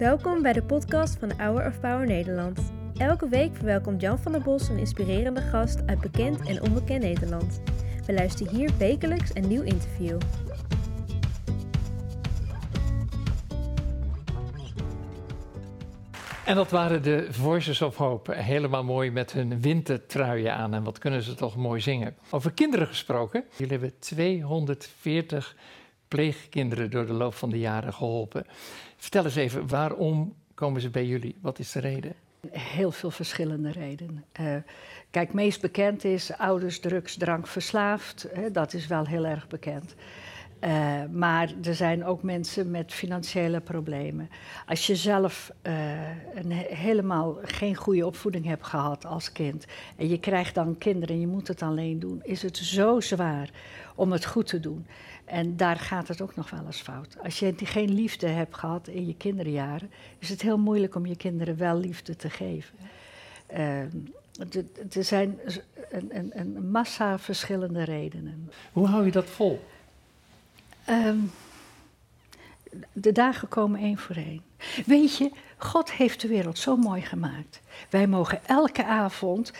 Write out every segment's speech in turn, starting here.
Welkom bij de podcast van Hour of Power Nederland. Elke week verwelkomt Jan van der Bos een inspirerende gast uit bekend en onbekend Nederland. We luisteren hier wekelijks een nieuw interview. En dat waren de Voices of Hope. Helemaal mooi met hun wintertruien aan. En wat kunnen ze toch mooi zingen. Over kinderen gesproken. Jullie hebben 240 pleegkinderen door de loop van de jaren geholpen. Vertel eens even, waarom komen ze bij jullie? Wat is de reden? Heel veel verschillende redenen. Uh, kijk, meest bekend is ouders drugs, drank verslaafd. Dat is wel heel erg bekend. Uh, maar er zijn ook mensen met financiële problemen. Als je zelf een helemaal geen goede opvoeding hebt gehad als kind en je krijgt dan kinderen en je moet het alleen doen, is het zo zwaar om het goed te doen. En daar gaat het ook nog wel eens fout. Als je geen liefde hebt gehad in je kinderjaren, is het heel moeilijk om je kinderen wel liefde te geven. Er zijn een, een, een, massa verschillende redenen. Hoe hou je dat vol? Um, de dagen komen één voor één. Weet je, God heeft de wereld zo mooi gemaakt. Wij mogen elke avond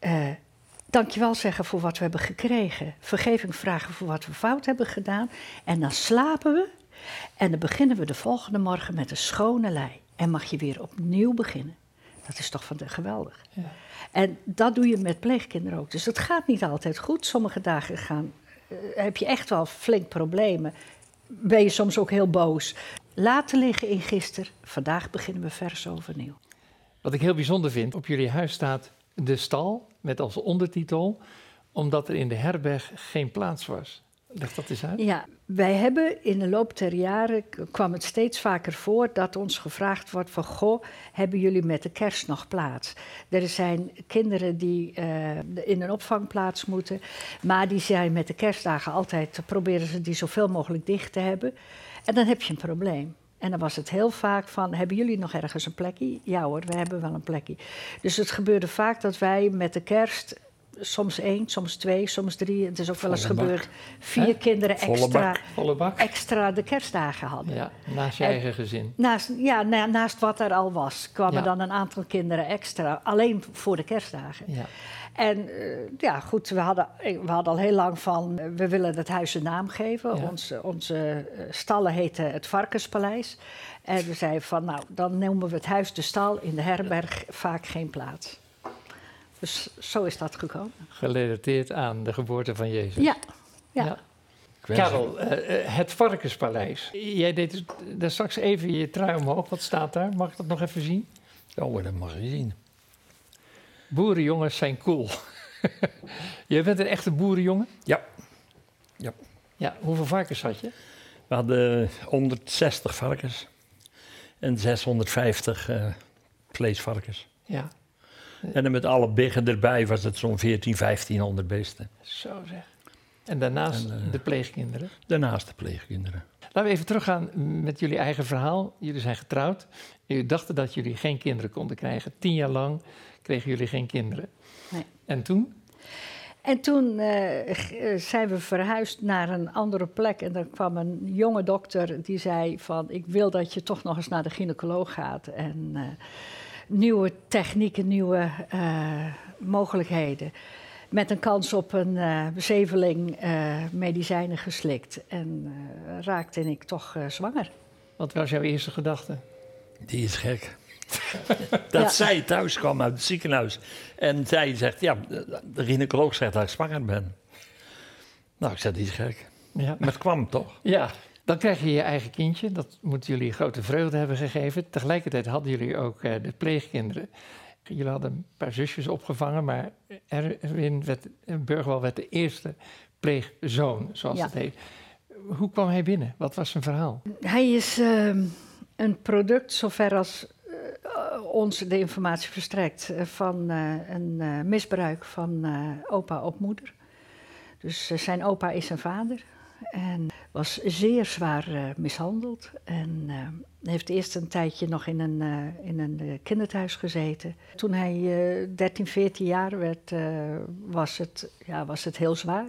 uh, dankjewel zeggen voor wat we hebben gekregen. Vergeving vragen voor wat we fout hebben gedaan. En dan slapen we. En dan beginnen we de volgende morgen met een schone lei. En mag je weer opnieuw beginnen. Dat is toch van de geweldig. Ja. En dat doe je met pleegkinderen ook. Dus het gaat niet altijd goed. Sommige dagen gaan, heb je echt wel flink problemen. Ben je soms ook heel boos. Laten liggen in gisteren. Vandaag beginnen we vers overnieuw. Wat ik heel bijzonder vind, op jullie huis staat de stal met als ondertitel omdat er in de herberg geen plaats was. Leg dat eens uit. Ja, wij hebben in de loop der jaren kwam het steeds vaker voor dat ons gevraagd wordt van goh, hebben jullie met de kerst nog plaats? Er zijn kinderen die uh, in een opvangplaats moeten, maar die zijn met de kerstdagen altijd proberen ze die zoveel mogelijk dicht te hebben. En dan heb je een probleem. En dan was het heel vaak van, hebben jullie nog ergens een plekje? Ja hoor, we hebben wel een plekje. Dus het gebeurde vaak dat wij met de kerst soms één, soms twee, soms drie. Het is ook wel eens gebeurd. Vier He? kinderen extra, Volle bak. extra de kerstdagen hadden. Ja, naast je en, eigen gezin. Naast, ja, na, naast wat er al was, kwamen ja. dan een aantal kinderen extra. Alleen voor de kerstdagen. Ja. En uh, ja, goed, we hadden, we hadden al heel lang van, uh, we willen het huis een naam geven. Ja. Onze, onze stallen heten het Varkenspaleis. En we zeiden van, nou, dan noemen we het huis de stal, in de herberg vaak geen plaats. Dus zo is dat gekomen. Gerelateerd aan de geboorte van Jezus. Ja, ja. ja. Karel, uh, het Varkenspaleis. Jij deed dus, daar straks even je trui omhoog. Wat staat daar? Mag ik dat nog even zien? Oh, dat mag je zien. Boerenjongens zijn cool. je bent een echte boerenjongen? Ja. ja. Ja, hoeveel varkens had je? We hadden 160 varkens en 650 uh, vleesvarkens. Ja. En dan met alle biggen erbij was het zo'n 14, 1500 beesten. Zo zeg. En daarnaast en, uh, de pleegkinderen? Daarnaast de pleegkinderen. Laten we even teruggaan met jullie eigen verhaal. Jullie zijn getrouwd. Jullie dachten dat jullie geen kinderen konden krijgen. Tien jaar lang kregen jullie geen kinderen. Nee. En toen? En toen uh, zijn we verhuisd naar een andere plek. En er kwam een jonge dokter die zei van... ik wil dat je toch nog eens naar de gynaecoloog gaat. En uh, nieuwe technieken, nieuwe uh, mogelijkheden. Met een kans op een bezeveling medicijnen geslikt. En raakte ik toch zwanger. Wat was jouw eerste gedachte? Die is gek. dat ja. zij thuis kwam uit het ziekenhuis. En zij zegt, ja, de gynaecoloog zegt dat ik zwanger ben. Nou, ik zei, die is gek. Ja. Maar het kwam toch? Ja, dan krijg je je eigen kindje. Dat moeten jullie grote vreugde hebben gegeven. Tegelijkertijd hadden jullie ook uh, de pleegkinderen. Jullie hadden een paar zusjes opgevangen, maar Erwin werd, Burgwal werd de eerste pleegzoon, zoals ja. het heet. Hoe kwam hij binnen? Wat was zijn verhaal? Hij is uh, een product, zover als ons de informatie verstrekt van een misbruik van opa op moeder. Dus zijn opa is zijn vader en was zeer zwaar mishandeld. En heeft eerst een tijdje nog in een, in een kinderthuis gezeten. Toen hij 13, 14 jaar werd, was, het, ja, was het heel zwaar.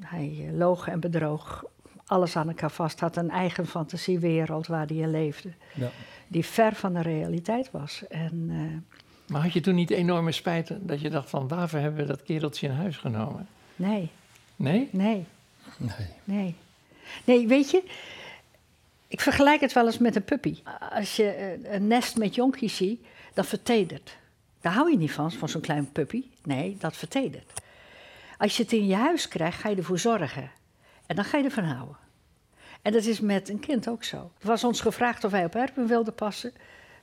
hij loog en bedroog alles aan elkaar vast. Had een eigen fantasiewereld waar hij in leefde. Ja. Die ver van de realiteit was. En, uh, maar had je toen niet enorme spijt dat je dacht van waarvoor hebben we dat kereltje in huis genomen? Nee. Nee? Nee. Nee. Nee. Nee, weet je, ik vergelijk het wel eens met een puppy. Als je eh, een nest met jonkies ziet, dan vertedert. Daar hou je niet van, van zo'n klein puppy. Nee, dat vertedert. Als je het in je huis krijgt, ga je ervoor zorgen. En dan ga je ervan houden. En dat is met een kind ook zo. Er was ons gevraagd of wij op Erwin wilden passen.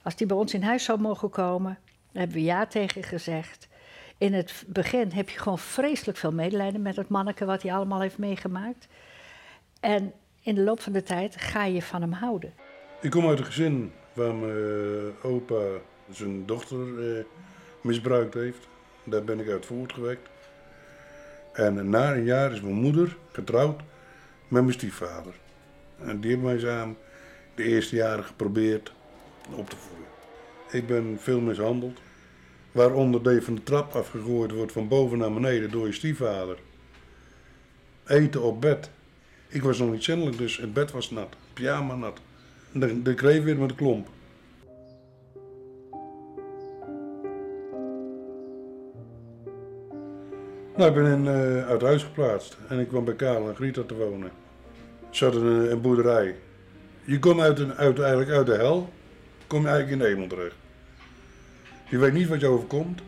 Als die bij ons in huis zou mogen komen, daar hebben we ja tegen gezegd. In het begin heb je gewoon vreselijk veel medelijden met het manneke wat hij allemaal heeft meegemaakt. En in de loop van de tijd ga je van hem houden. Ik kom uit een gezin waar mijn opa zijn dochter eh, misbruikt heeft. Daar ben ik uit voortgewekt. En na een jaar is mijn moeder getrouwd met mijn stiefvader. En die hebben mij samen de eerste jaren geprobeerd op te voeden. Ik ben veel mishandeld. Waaronder je van de trap afgegooid wordt van boven naar beneden door je stiefvader. Eten op bed. Ik was nog niet zindelijk, dus het bed was nat. Pyjama nat. En dan, dan weer met de klomp. Nou, ik ben in, uh, uit huis geplaatst en ik kwam bij Karel en Greta te wonen. Ze hadden een, een boerderij. Je komt uit, eigenlijk uit de hel, kom je eigenlijk in de hemel terecht. Je weet niet wat je overkomt.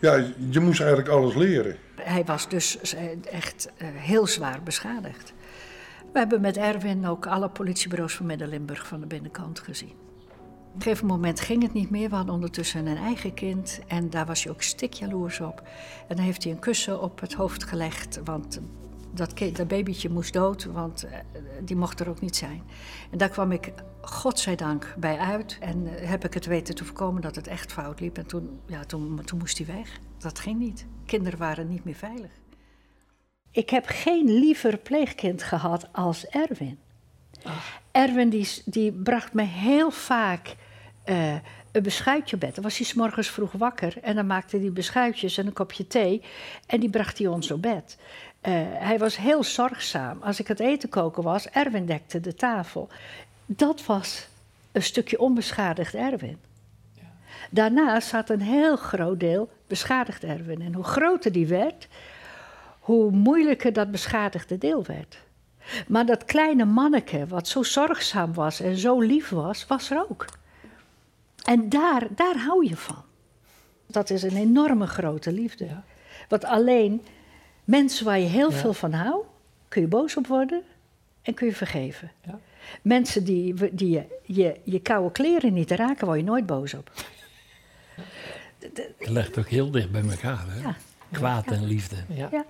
Ja, je moest eigenlijk alles leren. Hij was dus eh, echt uh, heel zwaar beschadigd. We hebben met Erwin ook alle politiebureaus van Midden-Limburg van de binnenkant gezien. Op een gegeven moment ging het niet meer. We hadden ondertussen een eigen kind en daar was hij ook stikjaloers op. En dan heeft hij een kussen op het hoofd gelegd, want dat, dat babytje moest dood, want eh, die mocht er ook niet zijn. En daar kwam ik, godzijdank, bij uit. En uh, heb ik het weten te voorkomen dat het echt fout liep. En toen, ja, toen, toen moest hij weg. Dat ging niet. Kinderen waren niet meer veilig. Ik heb geen liever pleegkind gehad als Erwin. Oh. Erwin die, die bracht me heel vaak uh, een beschuitje bed. Dan was hij s morgens vroeg wakker en dan maakte hij beschuitjes en een kopje thee en die bracht hij ons op bed. Uh, hij was heel zorgzaam. Als ik het eten koken was, Erwin dekte de tafel. Dat was een stukje onbeschadigd Erwin. Ja. Daarnaast zat een heel groot deel beschadigd Erwin. En hoe groter die werd, hoe moeilijker dat beschadigde deel werd. Maar dat kleine manneke, wat zo zorgzaam was en zo lief was, was er ook. En daar, daar hou je van. Dat is een enorme grote liefde. Ja. Want alleen mensen waar je heel veel van houdt, kun je boos op worden en kun je vergeven. Ja. Mensen die, die je, je, je koude kleren niet raken, word je nooit boos op. Het legt ook heel dicht bij elkaar, hè? Kwaad en liefde. Ja.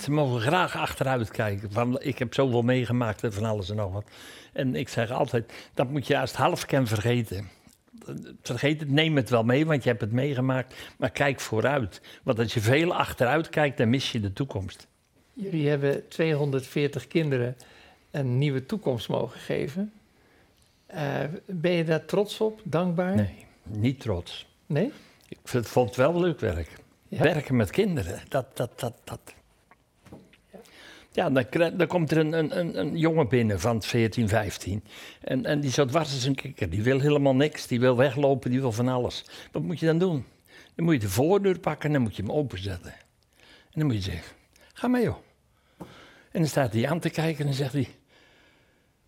Ze mogen graag achteruit kijken. Van, ik heb zoveel meegemaakt en van alles en nog wat. En ik zeg altijd, dat moet je het half kan vergeten vergeet het, neem het wel mee, want je hebt het meegemaakt. Maar kijk vooruit. Want als je veel achteruit kijkt, dan mis je de toekomst. Jullie hebben 240 kinderen een nieuwe toekomst mogen geven. Uh, ben je daar trots op, dankbaar? Nee, niet trots. Nee? Ik vond het wel leuk werk. Werken met kinderen, dat, dat, dat, dat. Ja, dan, dan komt er een, een, een, jongen binnen van 14, 15. En, en die zo dwars als een kikker. Die wil helemaal niks. Die wil weglopen, die wil van alles. Wat moet je dan doen? Dan moet je de voordeur pakken en dan moet je hem openzetten. En dan moet je zeggen, ga maar joh. En dan staat hij aan te kijken en dan zegt hij...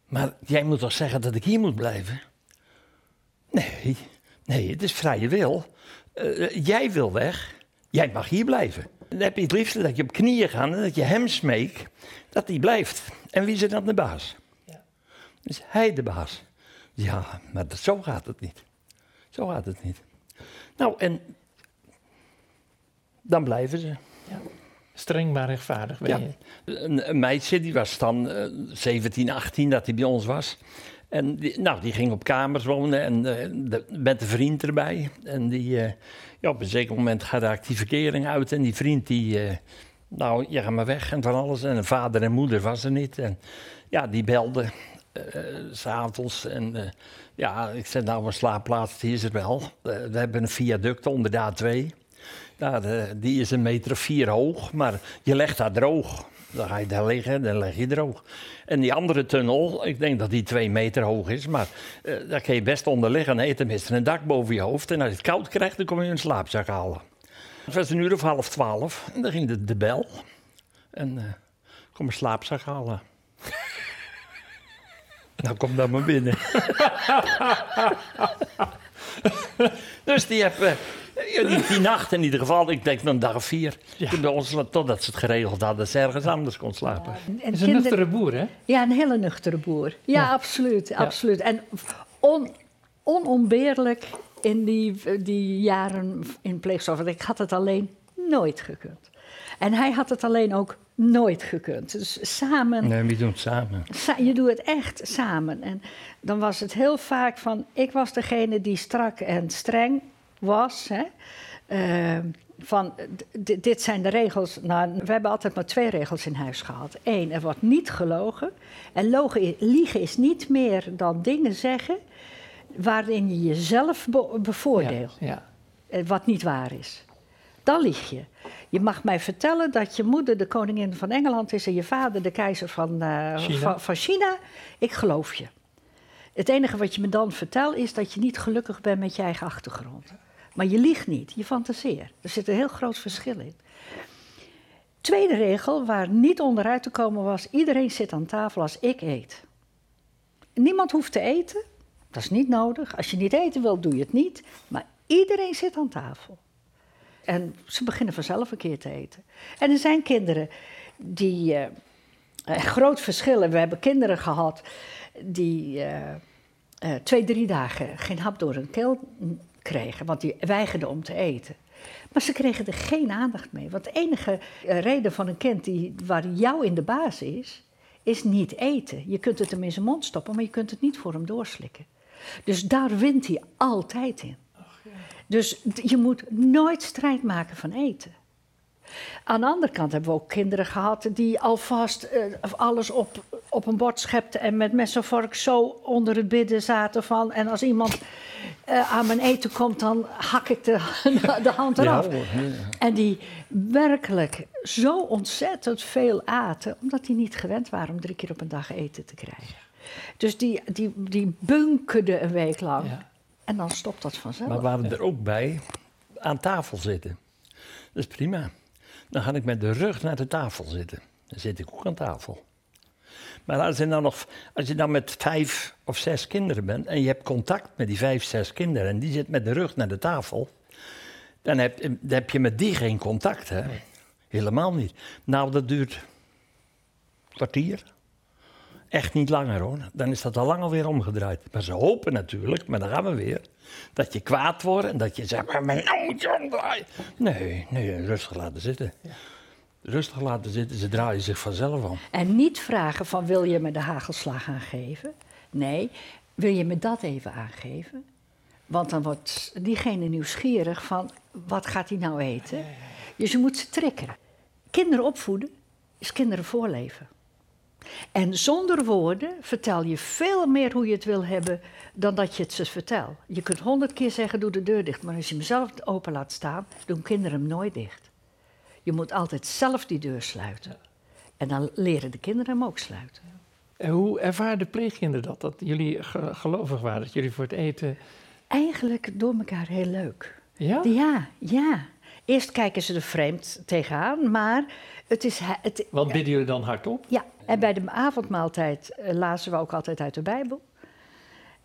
Maar jij moet toch zeggen dat ik hier moet blijven? Nee, nee, het is vrije wil. Uh, jij wil weg, jij mag hier blijven. Dan heb je het liefste dat je op knieën gaat en dat je hem smeekt dat hij blijft. En wie is er dan de baas? Ja. Is hij de baas? Ja, maar dat, zo gaat het niet. Zo gaat het niet. Nou, en dan blijven ze. Ja. Streng maar rechtvaardig ben je. Een, een, meisje, die was dan uh, 17, 18 dat hij bij ons was. En die, nou, die ging op kamers wonen en uh, de, met een vriend erbij. En die, uh, ja, op een zeker moment gaat die verkering uit. En die vriend die, uh, nou, je gaat maar weg en van alles. En vader en moeder was er niet. En ja, die belde s'avonds. En ja, ik zei, nou, een slaapplaats, die is er wel. we hebben een viaduct onder de A2. Nou, die is een meter of vier hoog, maar je legt daar droog. Dan ga je daar liggen, dan leg je droog. En die andere tunnel, ik denk dat die twee meter hoog is, maar uh, daar kun je best onder liggen. Nee, tenminste een dak boven je hoofd. En als je het koud krijgt, dan kom je een slaapzak halen. Het was een uur of half twaalf en dan ging de, de bel. En uh, kom een slaapzak halen. nou, kom dan maar binnen. dus die heb... Uh, die, die, nacht in ieder geval, ik denk een dag of vier. Ja. Bij ons, totdat ze het geregeld hadden, dat ze ergens anders kon slapen. Ja, en, is een nuchtere boer, hè? Ja, een hele nuchtere boer. Ja, absoluut, absoluut. En on, onontbeerlijk in die, die jaren in pleegzorg. Want ik had het alleen nooit gekund. En hij had het alleen ook nooit gekund. Dus samen. Nee, we doen het samen. je doet het echt samen. En dan was het heel vaak van: ik was degene die strak en streng was. Hè? Uh, van dit zijn de regels. Nou, we hebben altijd maar twee regels in huis gehad. Eén, er wordt niet gelogen. En logen, liegen is niet meer dan dingen zeggen waarin je jezelf bevoordeelt. Ja, ja. Eh, wat niet waar is. Dan lieg je. Je mag mij vertellen dat je moeder de koningin van Engeland is en je vader de keizer van, uh, China. Van, China. Ik geloof je. Het enige wat je me dan vertelt is dat je niet gelukkig bent met je eigen achtergrond. Maar je liegt niet, je fantaseert. Er zit een heel groot verschil in. Tweede regel, waar niet onderuit te komen was: iedereen zit aan tafel als ik eet. Niemand hoeft te eten, dat is niet nodig. Als je niet eten wilt, doe je het niet. Maar iedereen zit aan tafel. En ze beginnen vanzelf een keer te eten. En er zijn kinderen die. Uh, groot verschil. We hebben kinderen gehad die uh, uh, twee, drie dagen geen hap door hun keel kregen, want die weigerden om te eten. Maar ze kregen er geen aandacht mee. Want de enige reden van een kind die, waar jou in de baas is, is niet eten. Je kunt het hem in zijn mond stoppen, maar je kunt het niet voor hem doorslikken. Dus daar wint hij altijd in. Dus je moet nooit strijd maken van eten. Aan de andere kant hebben we ook kinderen gehad die alvast uh, alles op, op een bord schepten en met mes en vork zo onder het bidden zaten van. En als iemand uh, aan mijn eten komt, dan hak ik de, de hand eraf. Ja, En die werkelijk zo ontzettend veel aten, omdat die niet gewend waren om drie keer op een dag eten te krijgen. Dus die, die, die bunkerden een week lang. En dan stopt dat vanzelf. Maar waren er ook bij aan tafel zitten. Dat is prima. Dan ga ik met de rug naar de tafel zitten. Dan zit ik ook aan tafel. Maar als je, dan nog, als je dan met vijf of zes kinderen bent en je hebt contact met die vijf, zes kinderen en die zit met de rug naar de tafel, dan heb, dan heb je met die geen contact. Hè? Helemaal niet. Nou, dat duurt een kwartier, Echt niet langer hoor. Dan is dat al lang alweer omgedraaid. Maar ze hopen natuurlijk, maar dan gaan we weer, dat je kwaad wordt en dat je zegt, maar nou moet je omdraaien. Nee, nee, rustig laten zitten. Ja. Rustig laten zitten, ze draaien zich vanzelf om. En niet vragen van wil je me de hagelslag aangeven? Nee, wil je me dat even aangeven? Want dan wordt diegene nieuwsgierig van wat gaat hij nou eten? Dus je moet ze triggeren. Kinderen opvoeden is kinderen voorleven. En zonder woorden vertel je veel meer hoe je het wil hebben dan dat je het ze vertelt. Je kunt honderd keer zeggen: doe de deur dicht, maar als je hem zelf open laat staan, doen kinderen hem nooit dicht. Je moet altijd zelf die deur sluiten. En dan leren de kinderen hem ook sluiten. En hoe ervaren de pleegkinderen dat? Dat jullie gelovig waren, dat jullie voor het eten. Eigenlijk door elkaar heel leuk. Ja? Ja, ja. Eerst kijken ze er vreemd tegenaan, maar het is... Het, Wat bidden jullie dan hardop? Ja, en bij de avondmaaltijd uh, lazen we ook altijd uit de Bijbel.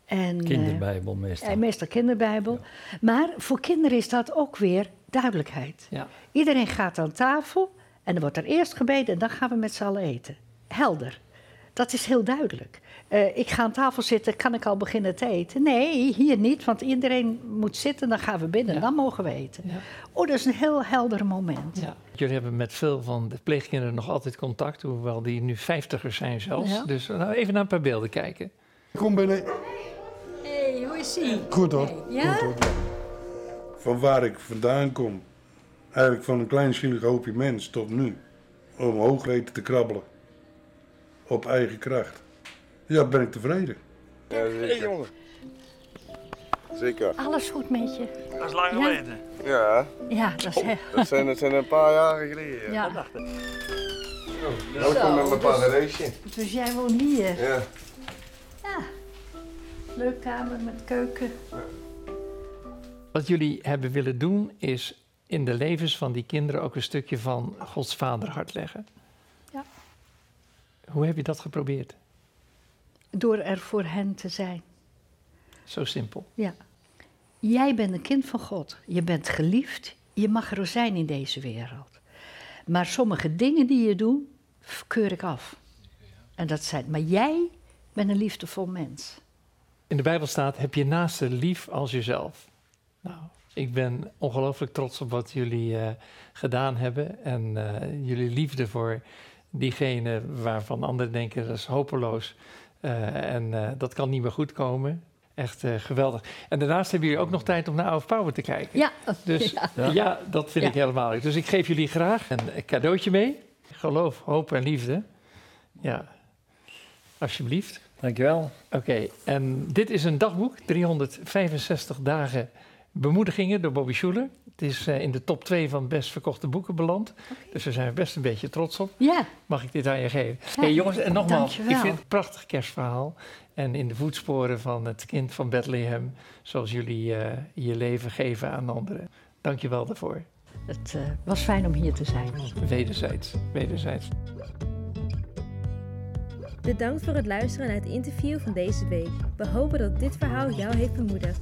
En, kinderbijbel meestal. Uh, meestal kinderbijbel. Maar voor kinderen is dat ook weer duidelijkheid. Ja. Iedereen gaat aan tafel en er wordt er eerst gebeden en dan gaan we met z'n allen eten. Helder. Dat is heel duidelijk. Uh, ik ga aan tafel zitten, kan ik al beginnen te eten? Nee, hier niet, want iedereen moet zitten, dan gaan we binnen, dan mogen we eten. Ja. Oh, dat is een heel helder moment. Ja. Jullie hebben met veel van de pleegkinderen nog altijd contact, hoewel die nu vijftigers zijn zelfs. Dus nou, even naar een paar beelden kijken. Kom binnen. Hey, hoe is ie? Goed hoor. Ja? Goed, hoor. Van waar ik vandaan kom, eigenlijk van een klein zielig hoopje mens tot nu, om hoog te krabbelen. Op eigen kracht. Ja, ben ik tevreden. Ja, hey, jongen. zeker. Alles goed met je? Dat is lang Ja. geleden. Ja, Ja, dat is heel... dat zijn, dat zijn een paar jaren geleden. Ja. Ja. Welkom met mijn paradijsje. Dus jij woont hier? Ja. Ja. Leuk kamer met keuken. Wat jullie hebben willen doen is in de levens van die kinderen ook een stukje van Gods vaderhart leggen. Hoe heb je dat geprobeerd? Door er voor hen te zijn. Zo simpel. Ja. Jij bent een kind van God. Je bent geliefd. Je mag er zijn in deze wereld. Maar sommige dingen die je doet, keur ik af. En dat zijn. Maar jij bent een liefdevol mens. In de Bijbel staat: heb je naaste lief als jezelf. Nou, ik ben ongelooflijk trots op wat jullie eh, gedaan hebben en eh, jullie liefde voor diegene waarvan anderen denken dat is hopeloos eh, en eh, dat kan niet meer goed komen. Echt eh, geweldig. En daarnaast hebben jullie ook nog tijd om naar Our Power te kijken. Ja. Dus Ja. ja, dat vind Ja. ik helemaal leuk. Dus ik geef jullie graag een cadeautje mee. Geloof, hoop en liefde. Ja, alsjeblieft. Dankjewel. Oké, en dit is een dagboek, 365 dagen bemoedigingen door Bobby Schuler. Het is eh, in de top 2 van best verkochte boeken beland. Dus daar zijn we best een beetje trots op. Ja. Mag ik dit aan je geven? Ja, hey, jongens, en nogmaals, dankjewel. ik vind het een prachtig kerstverhaal. En in de voetsporen van het kind van Bethlehem, zoals jullie eh, je leven geven aan anderen. Dank je wel daarvoor. Het eh, was fijn om hier te zijn. Wederzijds, wederzijds. Bedankt voor het luisteren naar het interview van deze week. We hopen dat dit verhaal jou heeft bemoedigd.